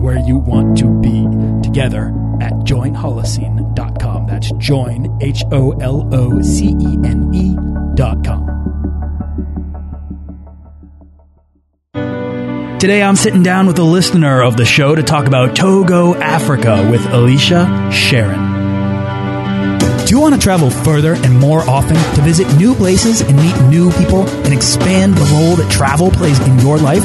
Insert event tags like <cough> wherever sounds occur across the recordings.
where you want to be together at joinholocene.com. That's join, H O L O C E N E.com. Today I'm sitting down with a listener of the show to talk about Togo, Africa with Alicia Sharon. Do you want to travel further and more often to visit new places and meet new people and expand the role that travel plays in your life?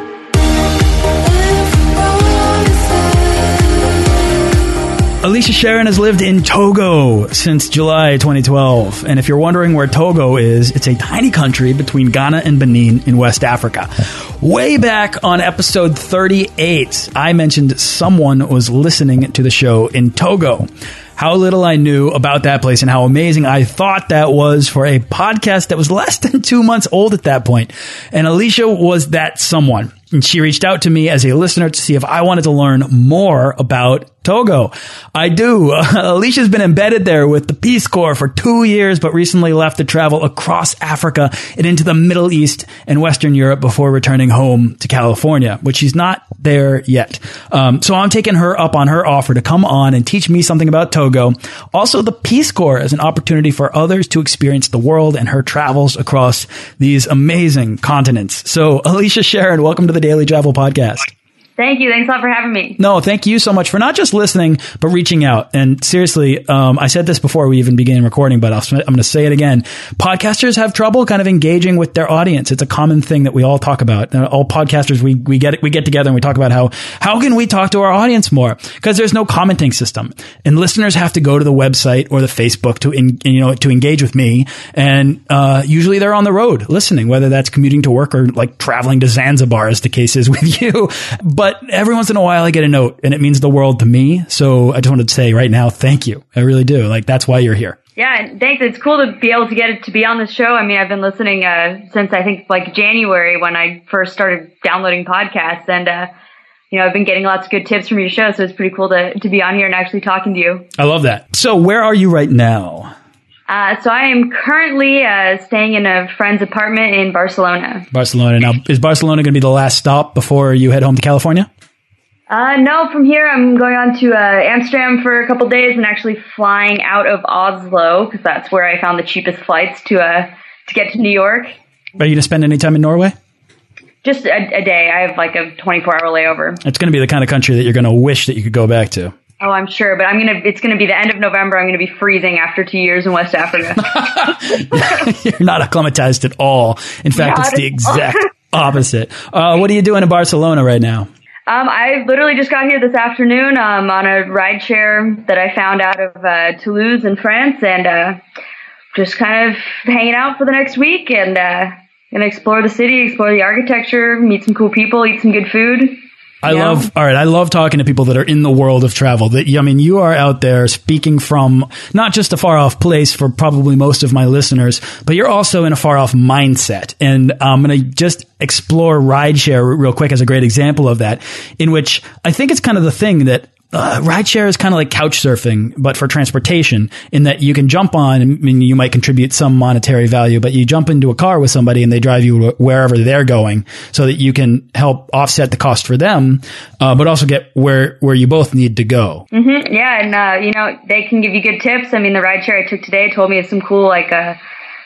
Alicia Sharon has lived in Togo since July 2012. And if you're wondering where Togo is, it's a tiny country between Ghana and Benin in West Africa. Way back on episode 38, I mentioned someone was listening to the show in Togo. How little I knew about that place and how amazing I thought that was for a podcast that was less than two months old at that point. And Alicia was that someone. And she reached out to me as a listener to see if I wanted to learn more about Togo. I do. <laughs> Alicia's been embedded there with the Peace Corps for two years, but recently left to travel across Africa and into the Middle East and Western Europe before returning home to California, which she's not there yet. Um, so I'm taking her up on her offer to come on and teach me something about Togo. Also, the Peace Corps as an opportunity for others to experience the world and her travels across these amazing continents. So, Alicia Sharon, welcome to the Daily Travel Podcast. Thank you. Thanks a lot for having me. No, thank you so much for not just listening, but reaching out. And seriously, um, I said this before we even began recording, but i am going to say it again. Podcasters have trouble kind of engaging with their audience. It's a common thing that we all talk about. All podcasters, we, we get, we get together and we talk about how, how can we talk to our audience more? Because there's no commenting system and listeners have to go to the website or the Facebook to, in, you know, to engage with me. And, uh, usually they're on the road listening, whether that's commuting to work or like traveling to Zanzibar as the case is with <laughs> you. But but every once in a while I get a note and it means the world to me. So I just wanted to say right now, thank you. I really do. Like that's why you're here. Yeah, and thanks. It's cool to be able to get to be on the show. I mean, I've been listening uh, since I think like January when I first started downloading podcasts, and uh, you know, I've been getting lots of good tips from your show. So it's pretty cool to to be on here and actually talking to you. I love that. So where are you right now? Uh, so I am currently uh, staying in a friend's apartment in Barcelona. Barcelona. Now, is Barcelona going to be the last stop before you head home to California? Uh, no, from here I'm going on to uh, Amsterdam for a couple days and actually flying out of Oslo because that's where I found the cheapest flights to uh, to get to New York. Are you going to spend any time in Norway? Just a, a day. I have like a 24 hour layover. It's going to be the kind of country that you're going to wish that you could go back to. Oh, I'm sure, but I'm gonna. It's gonna be the end of November. I'm gonna be freezing after two years in West Africa. <laughs> <laughs> You're not acclimatized at all. In fact, it's the exact opposite. Uh, what are you doing in Barcelona right now? Um, I literally just got here this afternoon um, on a ride share that I found out of uh, Toulouse in France, and uh, just kind of hanging out for the next week and uh, gonna explore the city, explore the architecture, meet some cool people, eat some good food. I yeah. love, all right. I love talking to people that are in the world of travel that, I mean, you are out there speaking from not just a far off place for probably most of my listeners, but you're also in a far off mindset. And I'm going to just explore rideshare real quick as a great example of that, in which I think it's kind of the thing that uh, rideshare is kind of like couch surfing, but for transportation in that you can jump on, mean, you might contribute some monetary value, but you jump into a car with somebody and they drive you wherever they're going so that you can help offset the cost for them, uh, but also get where, where you both need to go. Mm -hmm. Yeah. And, uh, you know, they can give you good tips. I mean, the rideshare I took today told me of some cool, like, uh,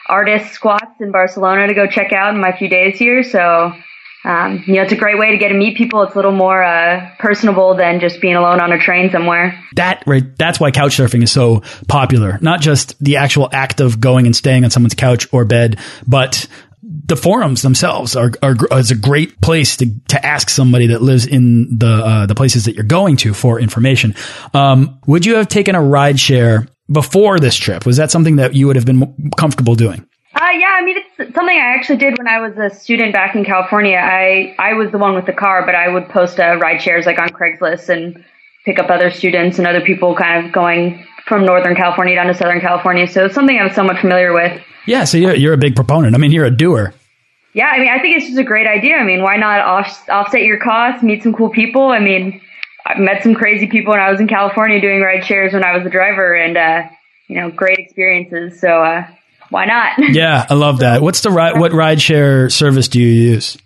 artist squats in Barcelona to go check out in my few days here. So, um, you know, it's a great way to get to meet people. It's a little more uh, personable than just being alone on a train somewhere. That right, that's why couch surfing is so popular. Not just the actual act of going and staying on someone's couch or bed, but the forums themselves are, are is a great place to to ask somebody that lives in the uh, the places that you're going to for information. Um, would you have taken a ride share before this trip? Was that something that you would have been comfortable doing? Uh, yeah, I mean, it's something I actually did when I was a student back in California. I, I was the one with the car, but I would post uh, ride shares like on Craigslist and pick up other students and other people kind of going from Northern California down to Southern California. So it's something I'm somewhat familiar with. Yeah, so you're, you're a big proponent. I mean, you're a doer. Yeah, I mean, I think it's just a great idea. I mean, why not off, offset your costs, meet some cool people? I mean, I met some crazy people when I was in California doing ride shares when I was a driver and, uh, you know, great experiences. So, uh, why not? <laughs> yeah, I love that. What's the ride? What rideshare service do you use?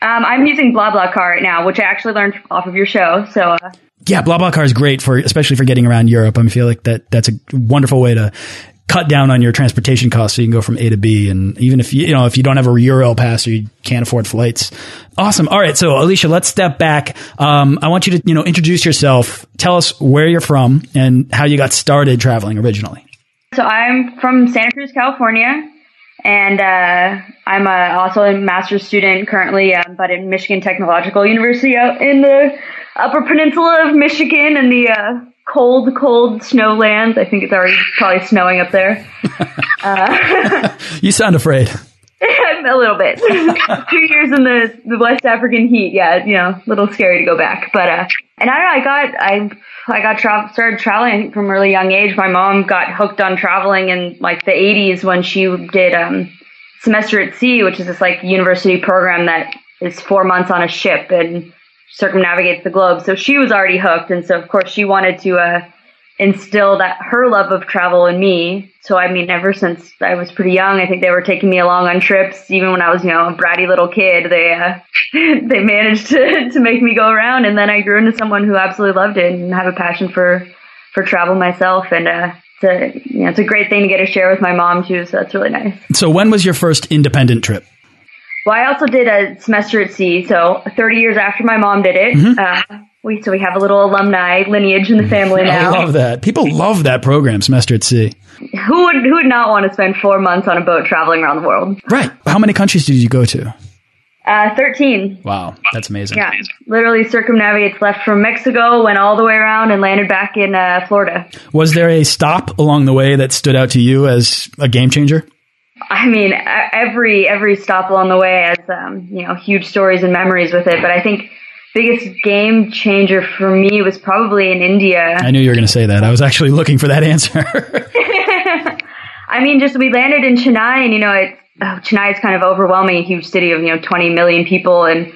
Um, I'm using BlaBlaCar right now, which I actually learned off of your show. So. Uh, yeah, BlaBlaCar is great for, especially for getting around Europe. I feel like that that's a wonderful way to cut down on your transportation costs so you can go from A to B. And even if you, you know, if you don't have a Eurail pass or you can't afford flights. Awesome. All right. So Alicia, let's step back. Um, I want you to, you know, introduce yourself. Tell us where you're from and how you got started traveling originally. So I'm from Santa Cruz, California, and uh, I'm a, also a master's student currently, uh, but in Michigan Technological University out in the Upper Peninsula of Michigan in the uh, cold, cold snowlands. I think it's already probably snowing up there. <laughs> Uh, you sound afraid. <laughs> a little bit. <laughs> Two years in the, the West African heat, yeah, you know, a little scary to go back. But uh, and I I got I I got tra- started traveling from a really young age. My mom got hooked on traveling in like the 80s when she did um, semester at sea, which is this like university program that is four months on a ship and circumnavigates the globe. So she was already hooked, and so of course she wanted to uh, instill that her love of travel in me. So I mean, ever since I was pretty young, I think they were taking me along on trips. Even when I was, you know, a bratty little kid, they uh, <laughs> they managed to <laughs> to make me go around, and then I grew into someone who absolutely loved it and have a passion for for travel myself. And uh, it's a you know, it's a great thing to get to share with my mom too. So that's really nice. So when was your first independent trip? Well, I also did a semester at sea, so 30 years after my mom did it. Mm -hmm. uh, we so we have a little alumni lineage in the family now. I love that. People love that program, semester at sea. Who would who would not want to spend four months on a boat traveling around the world? Right. How many countries did you go to? Uh, 13. Wow, that's amazing. Yeah, literally circumnavigates left from Mexico, went all the way around, and landed back in uh, Florida. Was there a stop along the way that stood out to you as a game changer? I mean, every every stop along the way has um, you know huge stories and memories with it. But I think biggest game changer for me was probably in India. I knew you were going to say that. I was actually <laughs> looking for that answer. <laughs> I mean, just we landed in Chennai, and you know, it oh, Chennai is kind of overwhelming, a huge city of you know 20 million people, and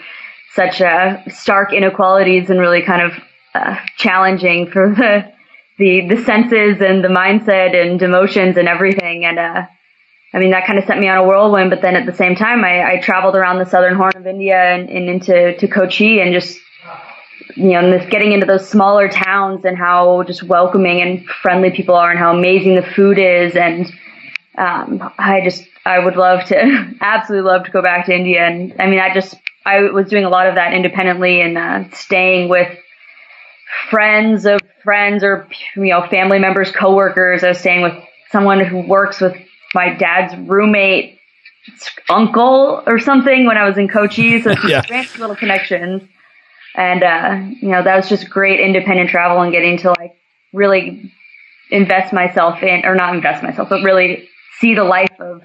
such uh, stark inequalities, and really kind of uh, challenging for <laughs> the the the senses and the mindset and emotions and everything. And uh, I mean, that kind of sent me on a whirlwind. But then at the same time, I, I traveled around the southern horn of India and, and into to Kochi and just, you know, this, getting into those smaller towns and how just welcoming and friendly people are and how amazing the food is. And um, I just, I would love to, <laughs> absolutely love to go back to India. And I mean, I just, I was doing a lot of that independently and uh, staying with friends of friends or, you know, family members, coworkers. I was staying with someone who works with my dad's roommate uncle or something when I was in Kochi. So it's <laughs> yeah. just little connections. And, uh, you know, that was just great independent travel and getting to like really invest myself in, or not invest myself, but really see the life of,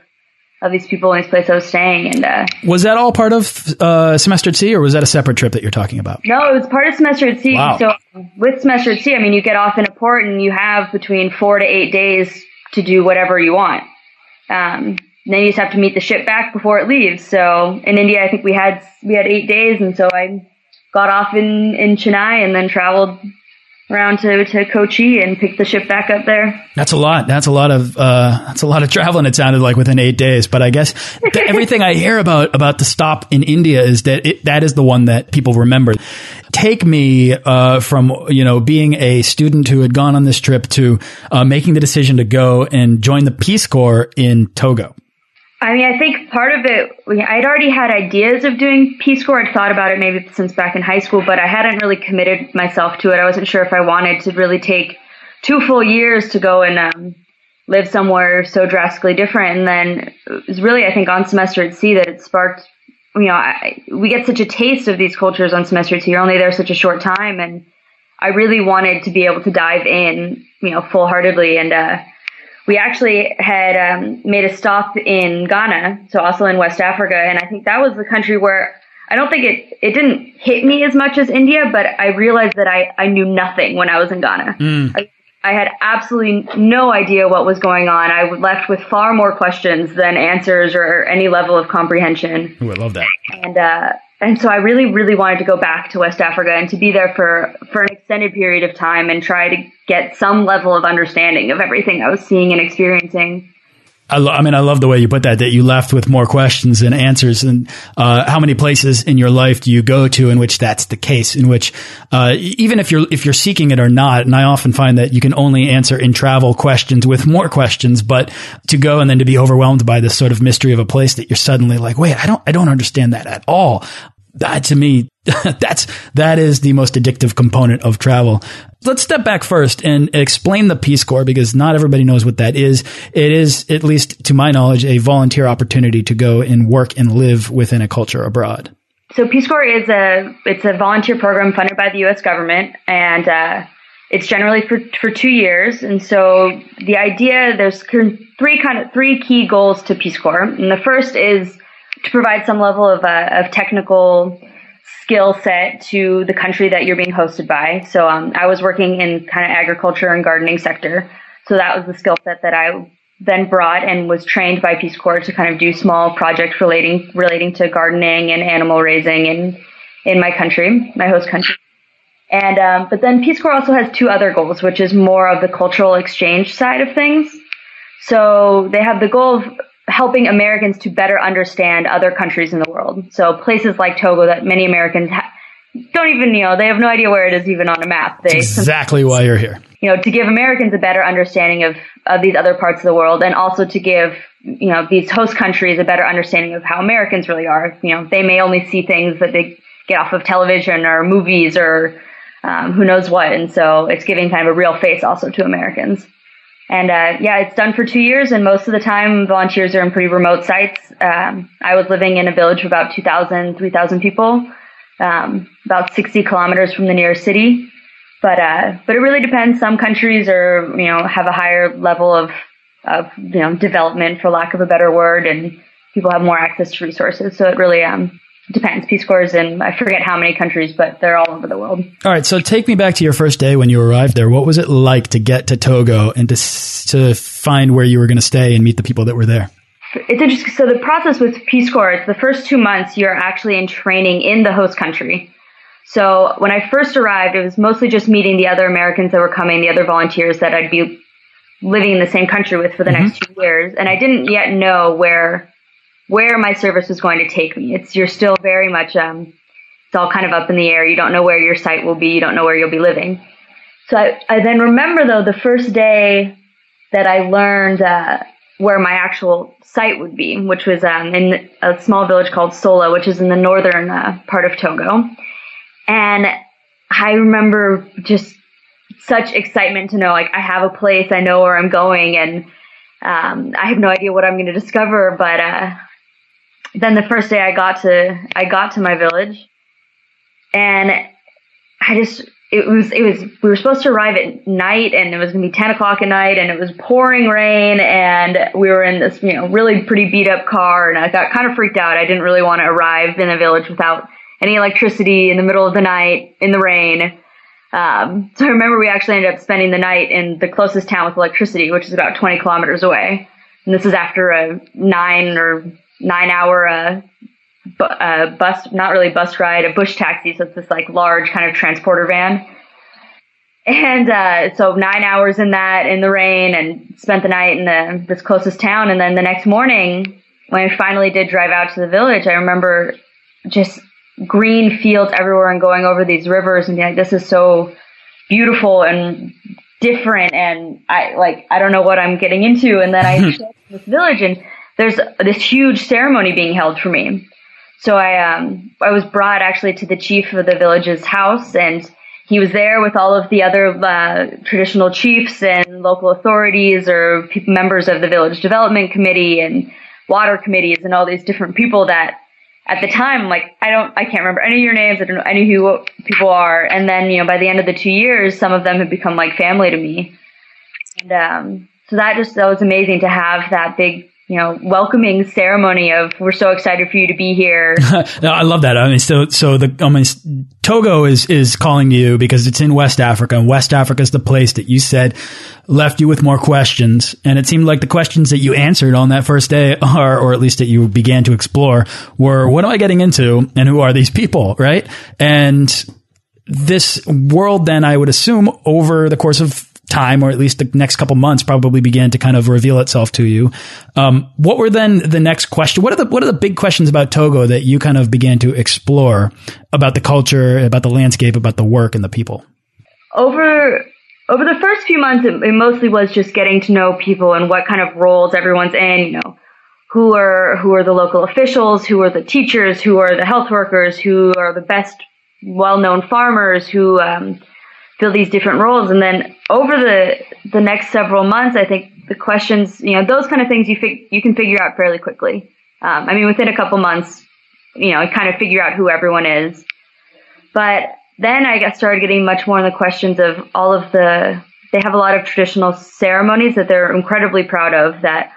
of these people in this place I was staying. And, uh, was that all part of, uh, semester at sea or was that a separate trip that you're talking about? No, it was part of semester at sea. Wow. So with semester at sea, I mean, you get off in a port and you have between four to eight days to do whatever you want. Um, then you just have to meet the ship back before it leaves. So in India, I think we had we had eight days, and so I got off in in Chennai and then traveled around to, to Kochi and pick the ship back up there. That's a lot. That's a lot of uh, that's a lot of traveling. It sounded like within eight days, but I guess <laughs> everything I hear about about the stop in India is that it, that is the one that people remember. Take me uh, from you know being a student who had gone on this trip to uh, making the decision to go and join the Peace Corps in Togo. I mean, I think part of it, I'd already had ideas of doing Peace Corps. I'd thought about it maybe since back in high school, but I hadn't really committed myself to it. I wasn't sure if I wanted to really take two full years to go and um, live somewhere so drastically different. And then it was really, I think, on semester at sea that it sparked, you know, I, we get such a taste of these cultures on semester two. You're only there such a short time. And I really wanted to be able to dive in, you know, full heartedly. And, uh, we actually had um, made a stop in Ghana, so also in West Africa, and I think that was the country where I don't think it it didn't hit me as much as India, but I realized that I I knew nothing when I was in Ghana. Mm. I, I had absolutely no idea what was going on. I was left with far more questions than answers or any level of comprehension. Ooh, I love that. And uh, and so I really, really wanted to go back to West Africa and to be there for, for an extended period of time and try to get some level of understanding of everything I was seeing and experiencing. I, lo- I mean, I love the way you put that, that you left with more questions than answers. And uh, how many places in your life do you go to in which that's the case, in which uh, even if you're, if you're seeking it or not, and I often find that you can only answer in travel questions with more questions, but to go and then to be overwhelmed by this sort of mystery of a place that you're suddenly like, wait, I don't, I don't understand that at all that to me, <laughs> that's, that is the most addictive component of travel. Let's step back first and explain the Peace Corps because not everybody knows what that is. It is, at least to my knowledge, a volunteer opportunity to go and work and live within a culture abroad. So Peace Corps is a, it's a volunteer program funded by the U.S. government and, uh, it's generally for, for two years. And so the idea, there's three kind of, three key goals to Peace Corps. And the first is to provide some level of, uh, of technical skill set to the country that you're being hosted by. So um, I was working in kind of agriculture and gardening sector. So that was the skill set that I then brought and was trained by Peace Corps to kind of do small projects relating relating to gardening and animal raising in in my country, my host country. And um, but then Peace Corps also has two other goals, which is more of the cultural exchange side of things. So they have the goal of helping Americans to better understand other countries in the world. So places like Togo that many Americans ha- don't even, you know, they have no idea where it is even on a map. They, exactly why you're here. You know, to give Americans a better understanding of, of these other parts of the world and also to give, you know, these host countries a better understanding of how Americans really are. You know, they may only see things that they get off of television or movies or um, who knows what. And so it's giving kind of a real face also to Americans. And uh, yeah, it's done for two years, and most of the time, volunteers are in pretty remote sites. Um, I was living in a village of about 2,000, 3,000 people, um, about 60 kilometers from the nearest city. But uh, but it really depends. Some countries are you know have a higher level of of you know development, for lack of a better word, and people have more access to resources. So it really um, depends. Peace Corps in I forget how many countries, but they're all over the world. All right, so take me back to your first day when you arrived there. What was it like to get to Togo and to to find where you were going to stay and meet the people that were there? It's interesting. So the process with Peace Corps, the first two months you're actually in training in the host country. So when I first arrived, it was mostly just meeting the other Americans that were coming, the other volunteers that I'd be living in the same country with for the mm-hmm. next two years, and I didn't yet know where where my service was going to take me. It's you're still very much um, it's all kind of up in the air. You don't know where your site will be. You don't know where you'll be living. So I, I then remember though the first day that I learned uh, where my actual site would be, which was um, in a small village called Sola, which is in the northern uh, part of Togo. And I remember just such excitement to know like I have a place, I know where I'm going, and um, I have no idea what I'm going to discover, but uh, then the first day I got to I got to my village, and I just it was it was we were supposed to arrive at night and it was gonna be ten o'clock at night and it was pouring rain and we were in this you know really pretty beat up car and I got kind of freaked out. I didn't really want to arrive in a village without any electricity in the middle of the night in the rain. Um, so I remember we actually ended up spending the night in the closest town with electricity, which is about 20 kilometers away. And this is after a nine or nine hour uh, bu- uh, bus, not really bus ride, a bush taxi. So it's this like large kind of transporter van. And uh, so nine hours in that in the rain, and spent the night in the this closest town. And then the next morning, when I finally did drive out to the village, I remember just green fields everywhere and going over these rivers and being like, this is so beautiful and different. And I like I don't know what I'm getting into. And then I <laughs> this village, and there's this huge ceremony being held for me. So I um I was brought actually to the chief of the village's house and he was there with all of the other uh, traditional chiefs and local authorities or people, members of the village development committee and water committees and all these different people that at the time like I don't I can't remember any of your names I don't know any who people are and then you know by the end of the two years some of them have become like family to me and um, so that just that was amazing to have that big you know, welcoming ceremony of we're so excited for you to be here. <laughs> I love that. I mean, so so the I mean, Togo is is calling you because it's in West Africa, and West Africa is the place that you said left you with more questions, and it seemed like the questions that you answered on that first day, <laughs> or or at least that you began to explore, were what am I getting into, and who are these people, right? And this world, then I would assume over the course of time, or at least the next couple months, probably began to kind of reveal itself to you. Um, what were then the next question? What are the what are the big questions about Togo that you kind of began to explore about the culture, about the landscape, about the work and the people? Over over the first few months, it, it mostly was just getting to know people and what kind of roles everyone's in. You know, who are who are the local officials, who are the teachers, who are the health workers, who are the best well-known farmers, who um, fill these different roles. And then over the the next several months, I think the questions, you know, those kind of things you fig- you can figure out fairly quickly. Um, I mean, within a couple months, you know, kind of figure out who everyone is. But then I got started getting much more in the questions of all of the. They have a lot of traditional ceremonies that they're incredibly proud of. That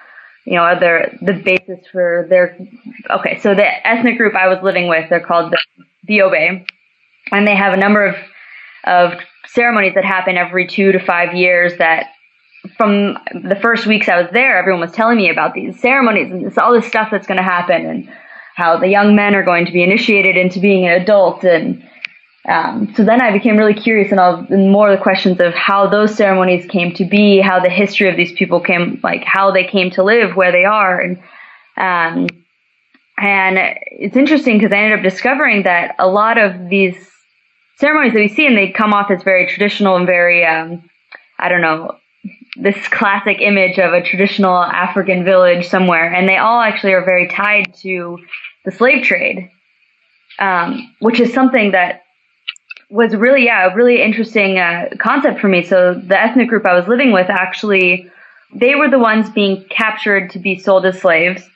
you know are their the basis for their. Okay, so the ethnic group I was living with, they're called the Biyobe, and they have a number of of ceremonies that happen every two to five years that from the first weeks I was there, everyone was telling me about these ceremonies and this, all this stuff that's going to happen and how the young men are going to be initiated into being an adult. And um, so then I became really curious and, all, and more of the questions of how those ceremonies came to be, how the history of these people came, like how they came to live where they are. And, um, and it's interesting because I ended up discovering that a lot of these ceremonies that we see, and they come off as very traditional and very, um, I don't know, this classic image of a traditional African village somewhere, and they all actually are very tied to the slave trade, um, which is something that was really, yeah, a really interesting uh, concept for me. So the ethnic group I was living with actually, they were the ones being captured to be sold as slaves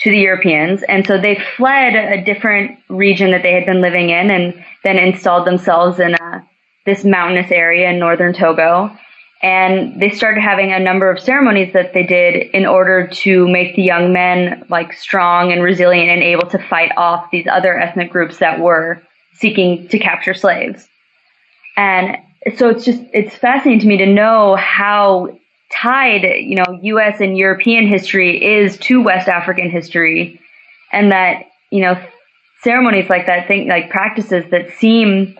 to the Europeans. And so they fled a different region that they had been living in and then installed themselves in a, uh, this mountainous area in northern Togo. And they started having a number of ceremonies that they did in order to make the young men like strong and resilient and able to fight off these other ethnic groups that were seeking to capture slaves. And so it's just, it's fascinating to me to know how tied, you know, U.S. and European history is to West African history, and that you know ceremonies like that, think like practices that seem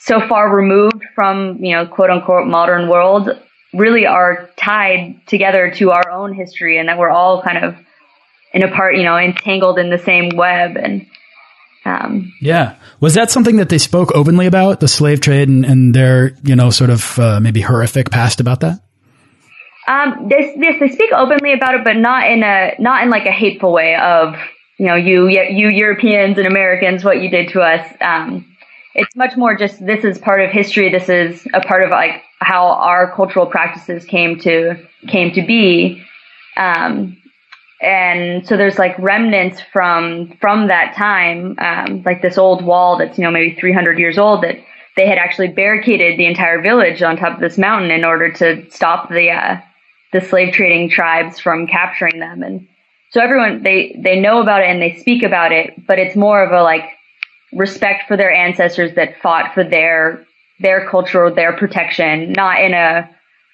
so far removed from you know quote unquote modern world really are tied together to our own history, and that we're all kind of in a part, you know, entangled in the same web and. Um, yeah, was that something that they spoke openly about the slave trade and, and their, you know, sort of uh, maybe horrific past about that? Um, they, they speak openly about it, but not in a not in like a hateful way of you know you you Europeans and Americans what you did to us. Um, it's much more just this is part of history. This is a part of like how our cultural practices came to came to be. Um, and so there's like remnants from from that time, um, like this old wall that's you know maybe 300 years old that they had actually barricaded the entire village on top of this mountain in order to stop the uh, the slave trading tribes from capturing them. And so everyone, they, they know about it and they speak about it, but it's more of a like respect for their ancestors that fought for their, their culture, their protection, not in a,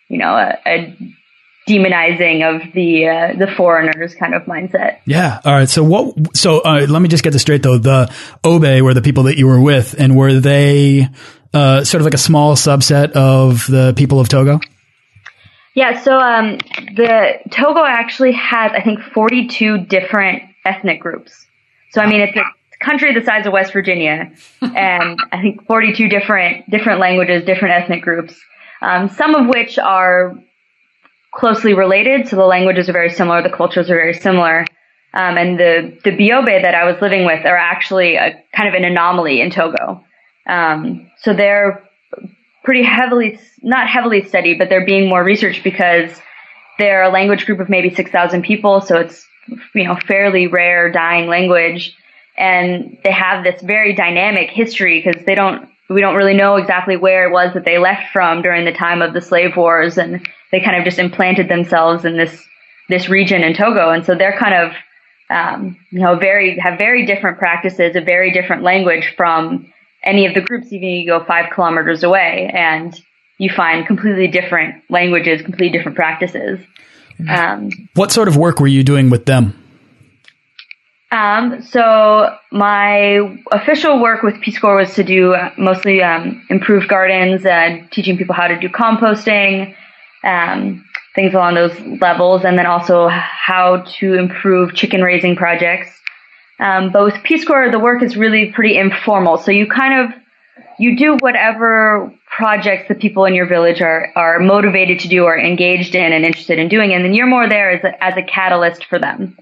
you know, a, a demonizing of the uh, the foreigners kind of mindset. Yeah. All right. So what? So uh, let me just get this straight though. The Obe were the people that you were with, and were they uh, sort of like a small subset of the people of Togo? Yeah. So um, the Togo actually has, I think, 42 different ethnic groups. So I mean, it's a country the size of West Virginia, <laughs> and I think 42 different different languages, different ethnic groups. Um, some of which are closely related. So the languages are very similar, the cultures are very similar. Um, and the, the Biyobe that I was living with are actually a kind of an anomaly in Togo. Um, so they're pretty heavily, not heavily studied, but they're being more researched because they're a language group of maybe 6,000 people. So it's, you know, fairly rare dying language. And they have this very dynamic history because they don't, we don't really know exactly where it was that they left from during the time of the slave wars and they kind of just implanted themselves in this this region in Togo, and so they're kind of um, you know very have very different practices, a very different language from any of the groups. Even you go five kilometers away, and you find completely different languages, completely different practices. Um, what sort of work were you doing with them? Um, so my official work with Peace Corps was to do mostly um, improved gardens and teaching people how to do composting, um, things along those levels, and then also how to improve chicken raising projects. Um, but with Peace Corps, the work is really pretty informal. So you kind of you do whatever projects the people in your village are are motivated to do or engaged in and interested in doing, and then you're more there as a, as a catalyst for them.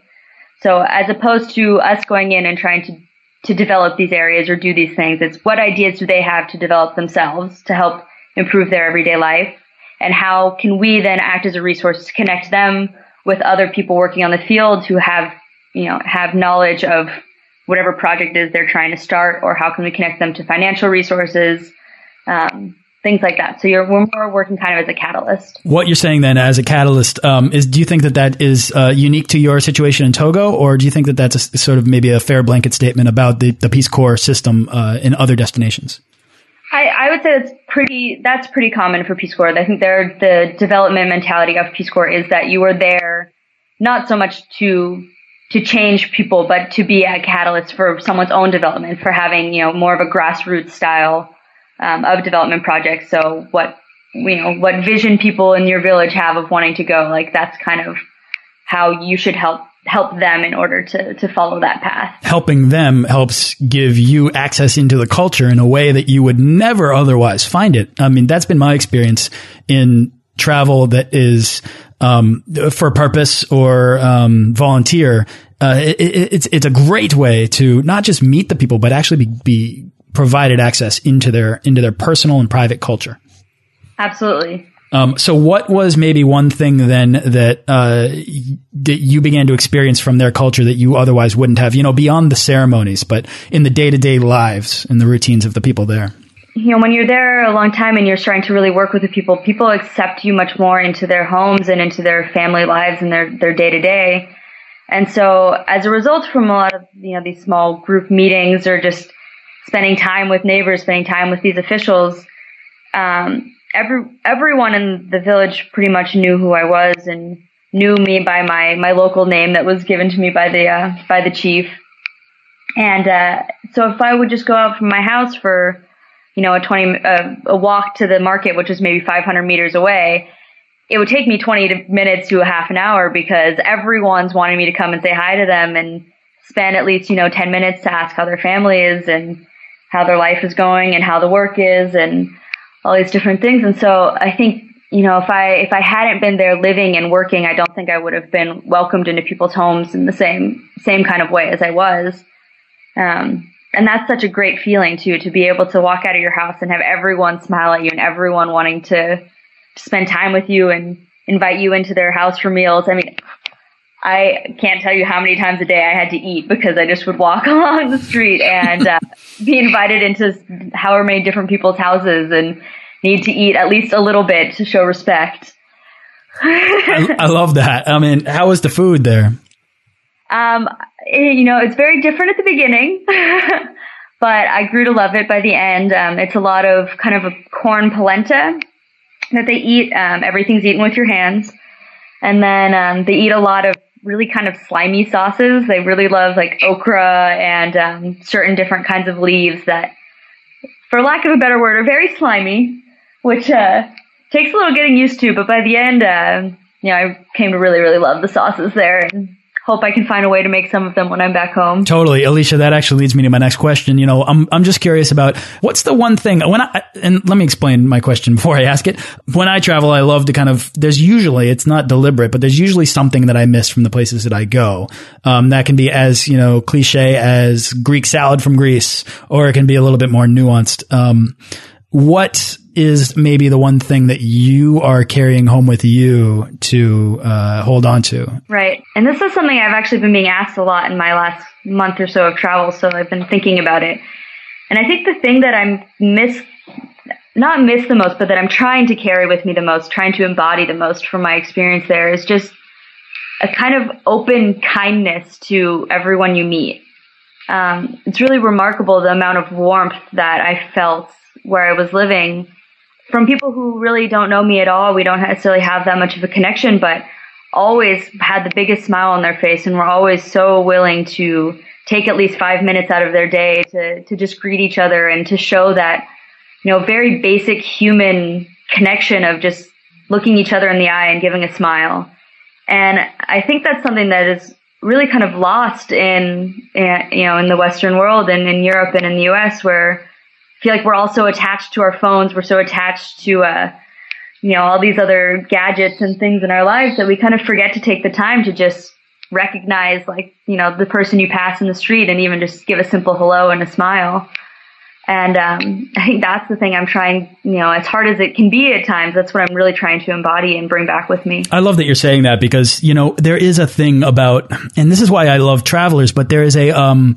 So as opposed to us going in and trying to to develop these areas or do these things, it's what ideas do they have to develop themselves to help improve their everyday life and how can we then act as a resource to connect them with other people working on the field who have, you know, have knowledge of whatever project is they're trying to start, or how can we connect them to financial resources, um, things like that. So you're we're more working kind of as a catalyst. What you're saying then, as a catalyst, um, is do you think that that is uh, unique to your situation in Togo, or do you think that that's a, sort of maybe a fair blanket statement about the, the Peace Corps system uh, in other destinations? I, I would say that's pretty that's pretty common for Peace Corps. I think there the development mentality of Peace Corps is that you are there not so much to to change people, but to be a catalyst for someone's own development, for having you know more of a grassroots style um, of development projects. So what you know what vision people in your village have of wanting to go, like that's kind of how you should help help them in order to to follow that path. Helping them helps give you access into the culture in a way that you would never otherwise find it. I mean, that's been my experience in travel that is um, for purpose or um, volunteer. Uh, it, it, it's it's a great way to not just meet the people, but actually be, be provided access into their into their personal and private culture. Absolutely. Um, so what was maybe one thing then that, uh, that you began to experience from their culture that you otherwise wouldn't have, you know, beyond the ceremonies, but in the day to day lives and the routines of the people there? You know, when you're there a long time and you're starting to really work with the people, people accept you much more into their homes and into their family lives and their, their day to day. And so as a result from a lot of, you know, these small group meetings or just spending time with neighbors, spending time with these officials, um, every everyone in the village pretty much knew who I was and knew me by my my local name that was given to me by the uh, by the chief. And uh, so if I would just go out from my house for you know a 20 uh, a walk to the market which is maybe 500 meters away it would take me 20 minutes to a half an hour because everyone's wanting me to come and say hi to them and spend at least you know 10 minutes to ask how their family is and how their life is going and how the work is and all these different things. And so I think, you know, if I, if I hadn't been there living and working, I don't think I would have been welcomed into people's homes in the same, same kind of way as I was. Um, and that's such a great feeling too, to be able to walk out of your house and have everyone smile at you and everyone wanting to, to spend time with you and invite you into their house for meals. I mean, I can't tell you how many times a day I had to eat because I just would walk <laughs> along the street and uh, be invited into however many different people's houses and need to eat at least a little bit to show respect. I, I, love that. I mean, how was the food there? Um, eh, you know, it's very different at the beginning, <laughs> but I grew to love it by the end. Um, it's a lot of kind of a corn polenta that they eat. Um, everything's eaten with your hands. And then um, they eat a lot of really kind of slimy sauces. They really love like okra and um, certain different kinds of leaves that, for lack of a better word, are very slimy, which uh, takes a little getting used to. But by the end, uh, you know, I came to really, really love the sauces there. And hope I can find a way to make some of them when I'm back home. Totally, Alicia. That actually leads me to my next question. You know, I'm I'm just curious about what's the one thing when I and let me explain my question <laughs> before I ask it. When I travel, I love to kind of there's usually it's not deliberate, but there's usually something that I miss from the places that I go. Um, that can be as you know cliche as Greek salad from Greece, or it can be a little bit more nuanced. Um, what is maybe the one thing that you are carrying home with you to uh, hold on to? Right. And this is something I've actually been being asked a lot in my last month or so of travel, so I've been thinking about it. And I think the thing that I'm miss, not miss the most, but that I'm trying to carry with me the most, trying to embody the most from my experience there is just a kind of open kindness to everyone you meet. Um, it's really remarkable the amount of warmth that I felt where I was living from people who really don't know me at all. We don't necessarily have that much of a connection, but always had the biggest smile on their face and were always so willing to take at least five minutes out of their day to, to just greet each other and to show that, you know, very basic human connection of just looking each other in the eye and giving a smile. And I think that's something that is really kind of lost in, in you know, in the Western world and in Europe and in the US where feel like we're all so attached to our phones. We're so attached to, uh, you know, all these other gadgets and things in our lives that we kind of forget to take the time to just recognize, like, you know, the person you pass in the street and even just give a simple hello and a smile. And um, <laughs> I think that's the thing I'm trying, you know, as hard as it can be at times, that's what I'm really trying to embody and bring back with me. I love that you're saying that because, you know, there is a thing about, and this is why I love travelers, but there is a, um,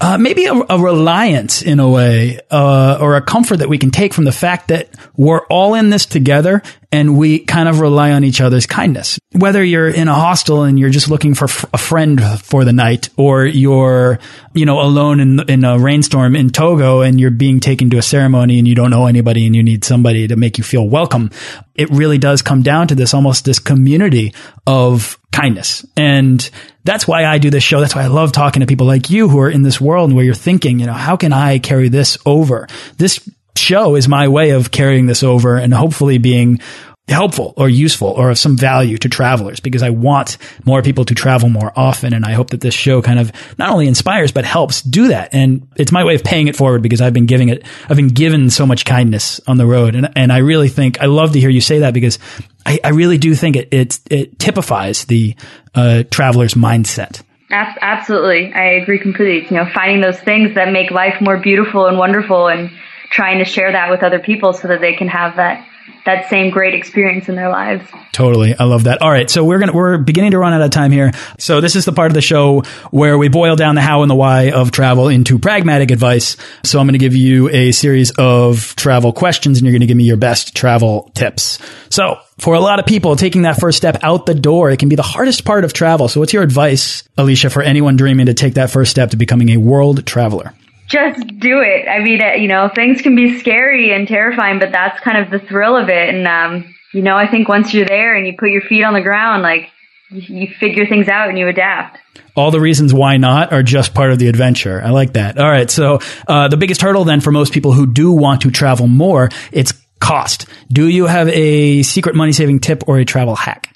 uh, maybe a, a, reliance in a way, uh, or a comfort that we can take from the fact that we're all in this together and we kind of rely on each other's kindness. Whether you're in a hostel and you're just looking for a friend for the night, or you're, you know, alone in, in a rainstorm in Togo and you're being taken to a ceremony and you don't know anybody and you need somebody to make you feel welcome. It really does come down to this almost this community of kindness. And that's why I do this show. That's why I love talking to people like you who are in this world and where you're thinking, you know, how can I carry this over? This show is my way of carrying this over and hopefully being helpful or useful or of some value to travelers because I want more people to travel more often. And I hope that this show kind of not only inspires, but helps do that. And it's my way of paying it forward because I've been giving it, I've been given so much kindness on the road. And, and I really think, I love to hear you say that because I, I really do think it, it, it typifies the uh, traveler's mindset. Absolutely. I agree completely. You know, finding those things that make life more beautiful and wonderful and trying to share that with other people so that they can have that that same great experience in their lives. Totally. I love that. All right. So we're going to, we're beginning to run out of time here. So this is the part of the show where we boil down the how and the why of travel into pragmatic advice. So I'm going to give you a series of travel questions and you're going to give me your best travel tips. So for a lot of people, taking that first step out the door, it can be the hardest part of travel. So what's your advice, Alicia, for anyone dreaming to take that first step to becoming a world traveler? Just do it. I mean, uh, you know, things can be scary and terrifying, but that's kind of the thrill of it. And, um, you know, I think once you're there and you put your feet on the ground, like you, you figure things out and you adapt. All the reasons why not are just part of the adventure. I like that. All right. So, uh, the biggest hurdle then for most people who do want to travel more, it's cost. Do you have a secret money saving tip or a travel hack?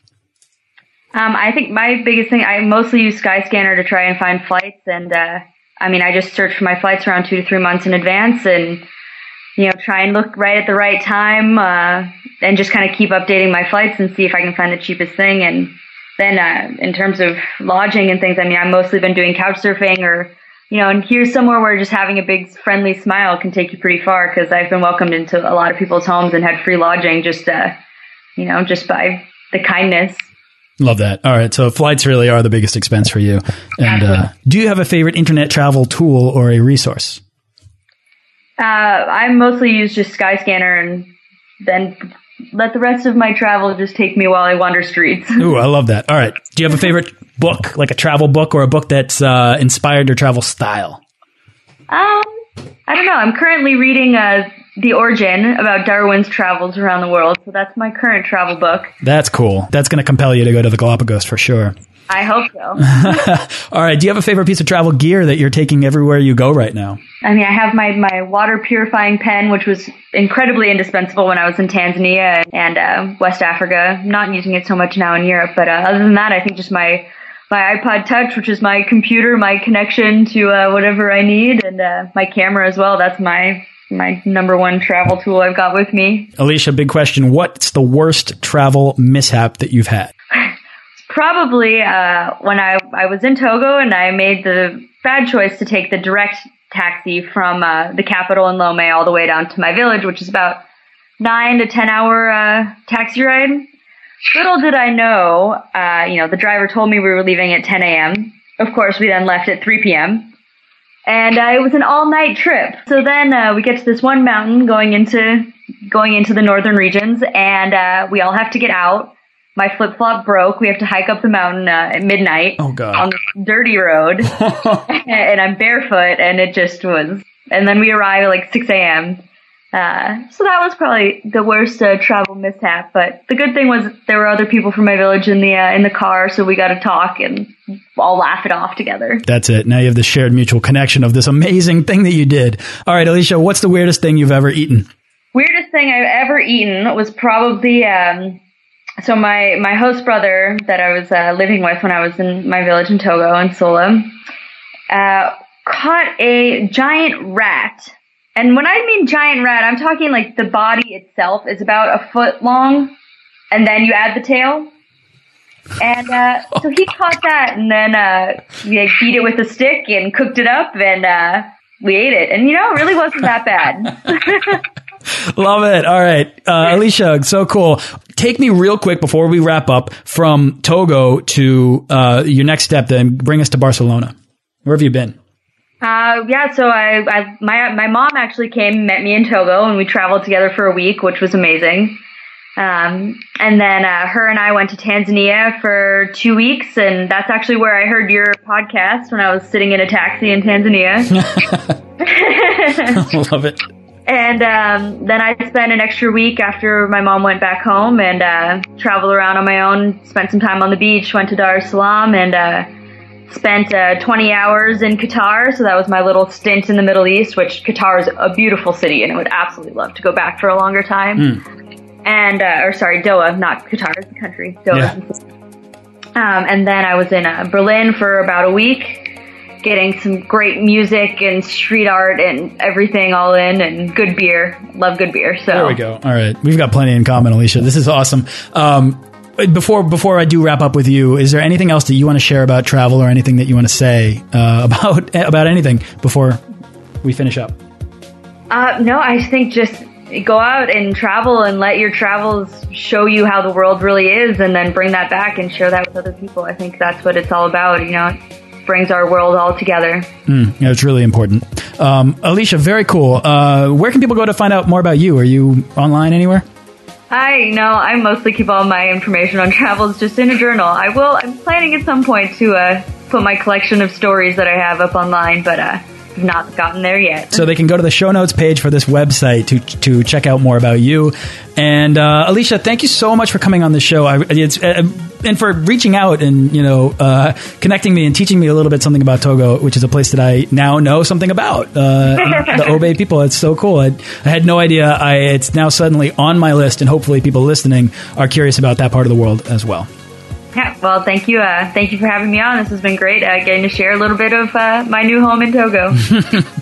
Um, I think my biggest thing, I mostly use Skyscanner to try and find flights and, uh, I mean, I just search for my flights around two to three months in advance and, you know, try and look right at the right time, uh, and just kind of keep updating my flights and see if I can find the cheapest thing. And then, uh, in terms of lodging and things, I mean, I've mostly been doing couch surfing or, you know, and here's somewhere where just having a big friendly smile can take you pretty far because I've been welcomed into a lot of people's homes and had free lodging just, uh, you know, just by the kindness Love that. All right. So flights really are the biggest expense for you. And uh, do you have a favorite internet travel tool or a resource? Uh, I mostly use just Skyscanner and then let the rest of my travel just take me while I wander streets. <laughs> Ooh, I love that. All right. Do you have a favorite book, like a travel book or a book that's uh, inspired your travel style? Um, I don't know. I'm currently reading uh, The Origin about Darwin's travels around the world. So that's my current travel book. That's cool. That's going to compel you to go to the Galapagos for sure. I hope so. <laughs> All right. Do you have a favorite piece of travel gear that you're taking everywhere you go right now? I mean, I have my, my water purifying pen, which was incredibly indispensable when I was in Tanzania and uh, West Africa. I'm not using it so much now in Europe, but uh, other than that, I think just my my iPod Touch, which is my computer, my connection to uh, whatever I need, and uh, my camera as well. That's my my number one travel tool I've got with me. Alicia, big question: What's the worst travel mishap that you've had? <laughs> Probably uh, when I I was in Togo and I made the bad choice to take the direct taxi from uh, the capital in Lomé all the way down to my village, which is about nine to ten hour uh, taxi ride. Little did I know, uh, you know, the driver told me we were leaving at 10 a.m. Of course, we then left at 3 p.m. And uh, it was an all-night trip. So then uh, we get to this one mountain going into going into the northern regions, and uh, we all have to get out. My flip flop broke. We have to hike up the mountain uh, at midnight Oh, God. on the dirty road, <laughs> <laughs> and I'm barefoot, and it just was. And then we arrive at like 6 a.m. Uh, so that was probably the worst uh, travel mishap. But the good thing was there were other people from my village in the uh, in the car, so we got to talk and all laugh it off together. That's it. Now you have the shared mutual connection of this amazing thing that you did. All right, Alicia, what's the weirdest thing you've ever eaten? Weirdest thing I've ever eaten was probably um, so my my host brother that I was uh, living with when I was in my village in Togo in Sola uh, caught a giant rat. And when I mean giant rat, I'm talking like the body itself is about a foot long, and then you add the tail. And uh, so he <laughs> caught that, and then uh, we like, beat it with a stick and cooked it up, and uh, we ate it. And you know, it really wasn't that bad. <laughs> Love it. All right. Uh, Alicia, so cool. Take me real quick before we wrap up from Togo to uh, your next step, then bring us to Barcelona. Where have you been? Uh, yeah, so I, I, my, my mom actually came, met me in Togo, and we traveled together for a week, which was amazing. Um, and then, uh, her and I went to Tanzania for two weeks, and that's actually where I heard your podcast when I was sitting in a taxi in Tanzania. <laughs> <laughs> Love it. and, um, then I spent an extra week after my mom went back home and, uh, traveled around on my own, spent some time on the beach, went to Dar es Salaam, and, uh, spent uh, 20 hours in Qatar. So that was my little stint in the Middle East, which Qatar is a beautiful city and I would absolutely love to go back for a longer time. And, uh, or sorry, Doha, not Qatar, it's the country. Doha. Um, and then I was in uh, Berlin for about a week, getting some great music and street art and everything all in and good beer. Love good beer. So There we go. All right. We've got plenty in common, Alicia. This is awesome. Um, before before I do wrap up with you, is there anything else that you want to share about travel or anything that you want to say uh, <laughs> about about anything before we finish up? Uh, no, I think just go out and travel and let your travels show you how the world really is and then bring that back and share that with other people. I think that's what it's all about. You know, it brings our world all together. Mm, yeah, it's really important. Um, Alicia, very cool. Uh, where can people go to find out more about you? Are you online anywhere? I know I mostly keep all my information on travels just in a journal. I will, I'm planning at some point to, uh, put my collection of stories that I have up online, but, uh, I've not gotten there yet. So they can go to the show notes page for this website to to check out more about you. And uh, Alicia, thank you so much for coming on the show. I, it's, uh, and for reaching out and you know uh, connecting me and teaching me a little bit something about Togo, which is a place that I now know something about. Uh, <laughs> the Obe people, it's so cool. I, I had no idea. I it's now suddenly on my list, and hopefully people listening are curious about that part of the world as well. Yeah, well, thank you. Uh, thank you for having me on. This has been great. Uh, getting to share a little bit of uh, my new home in Togo. <laughs>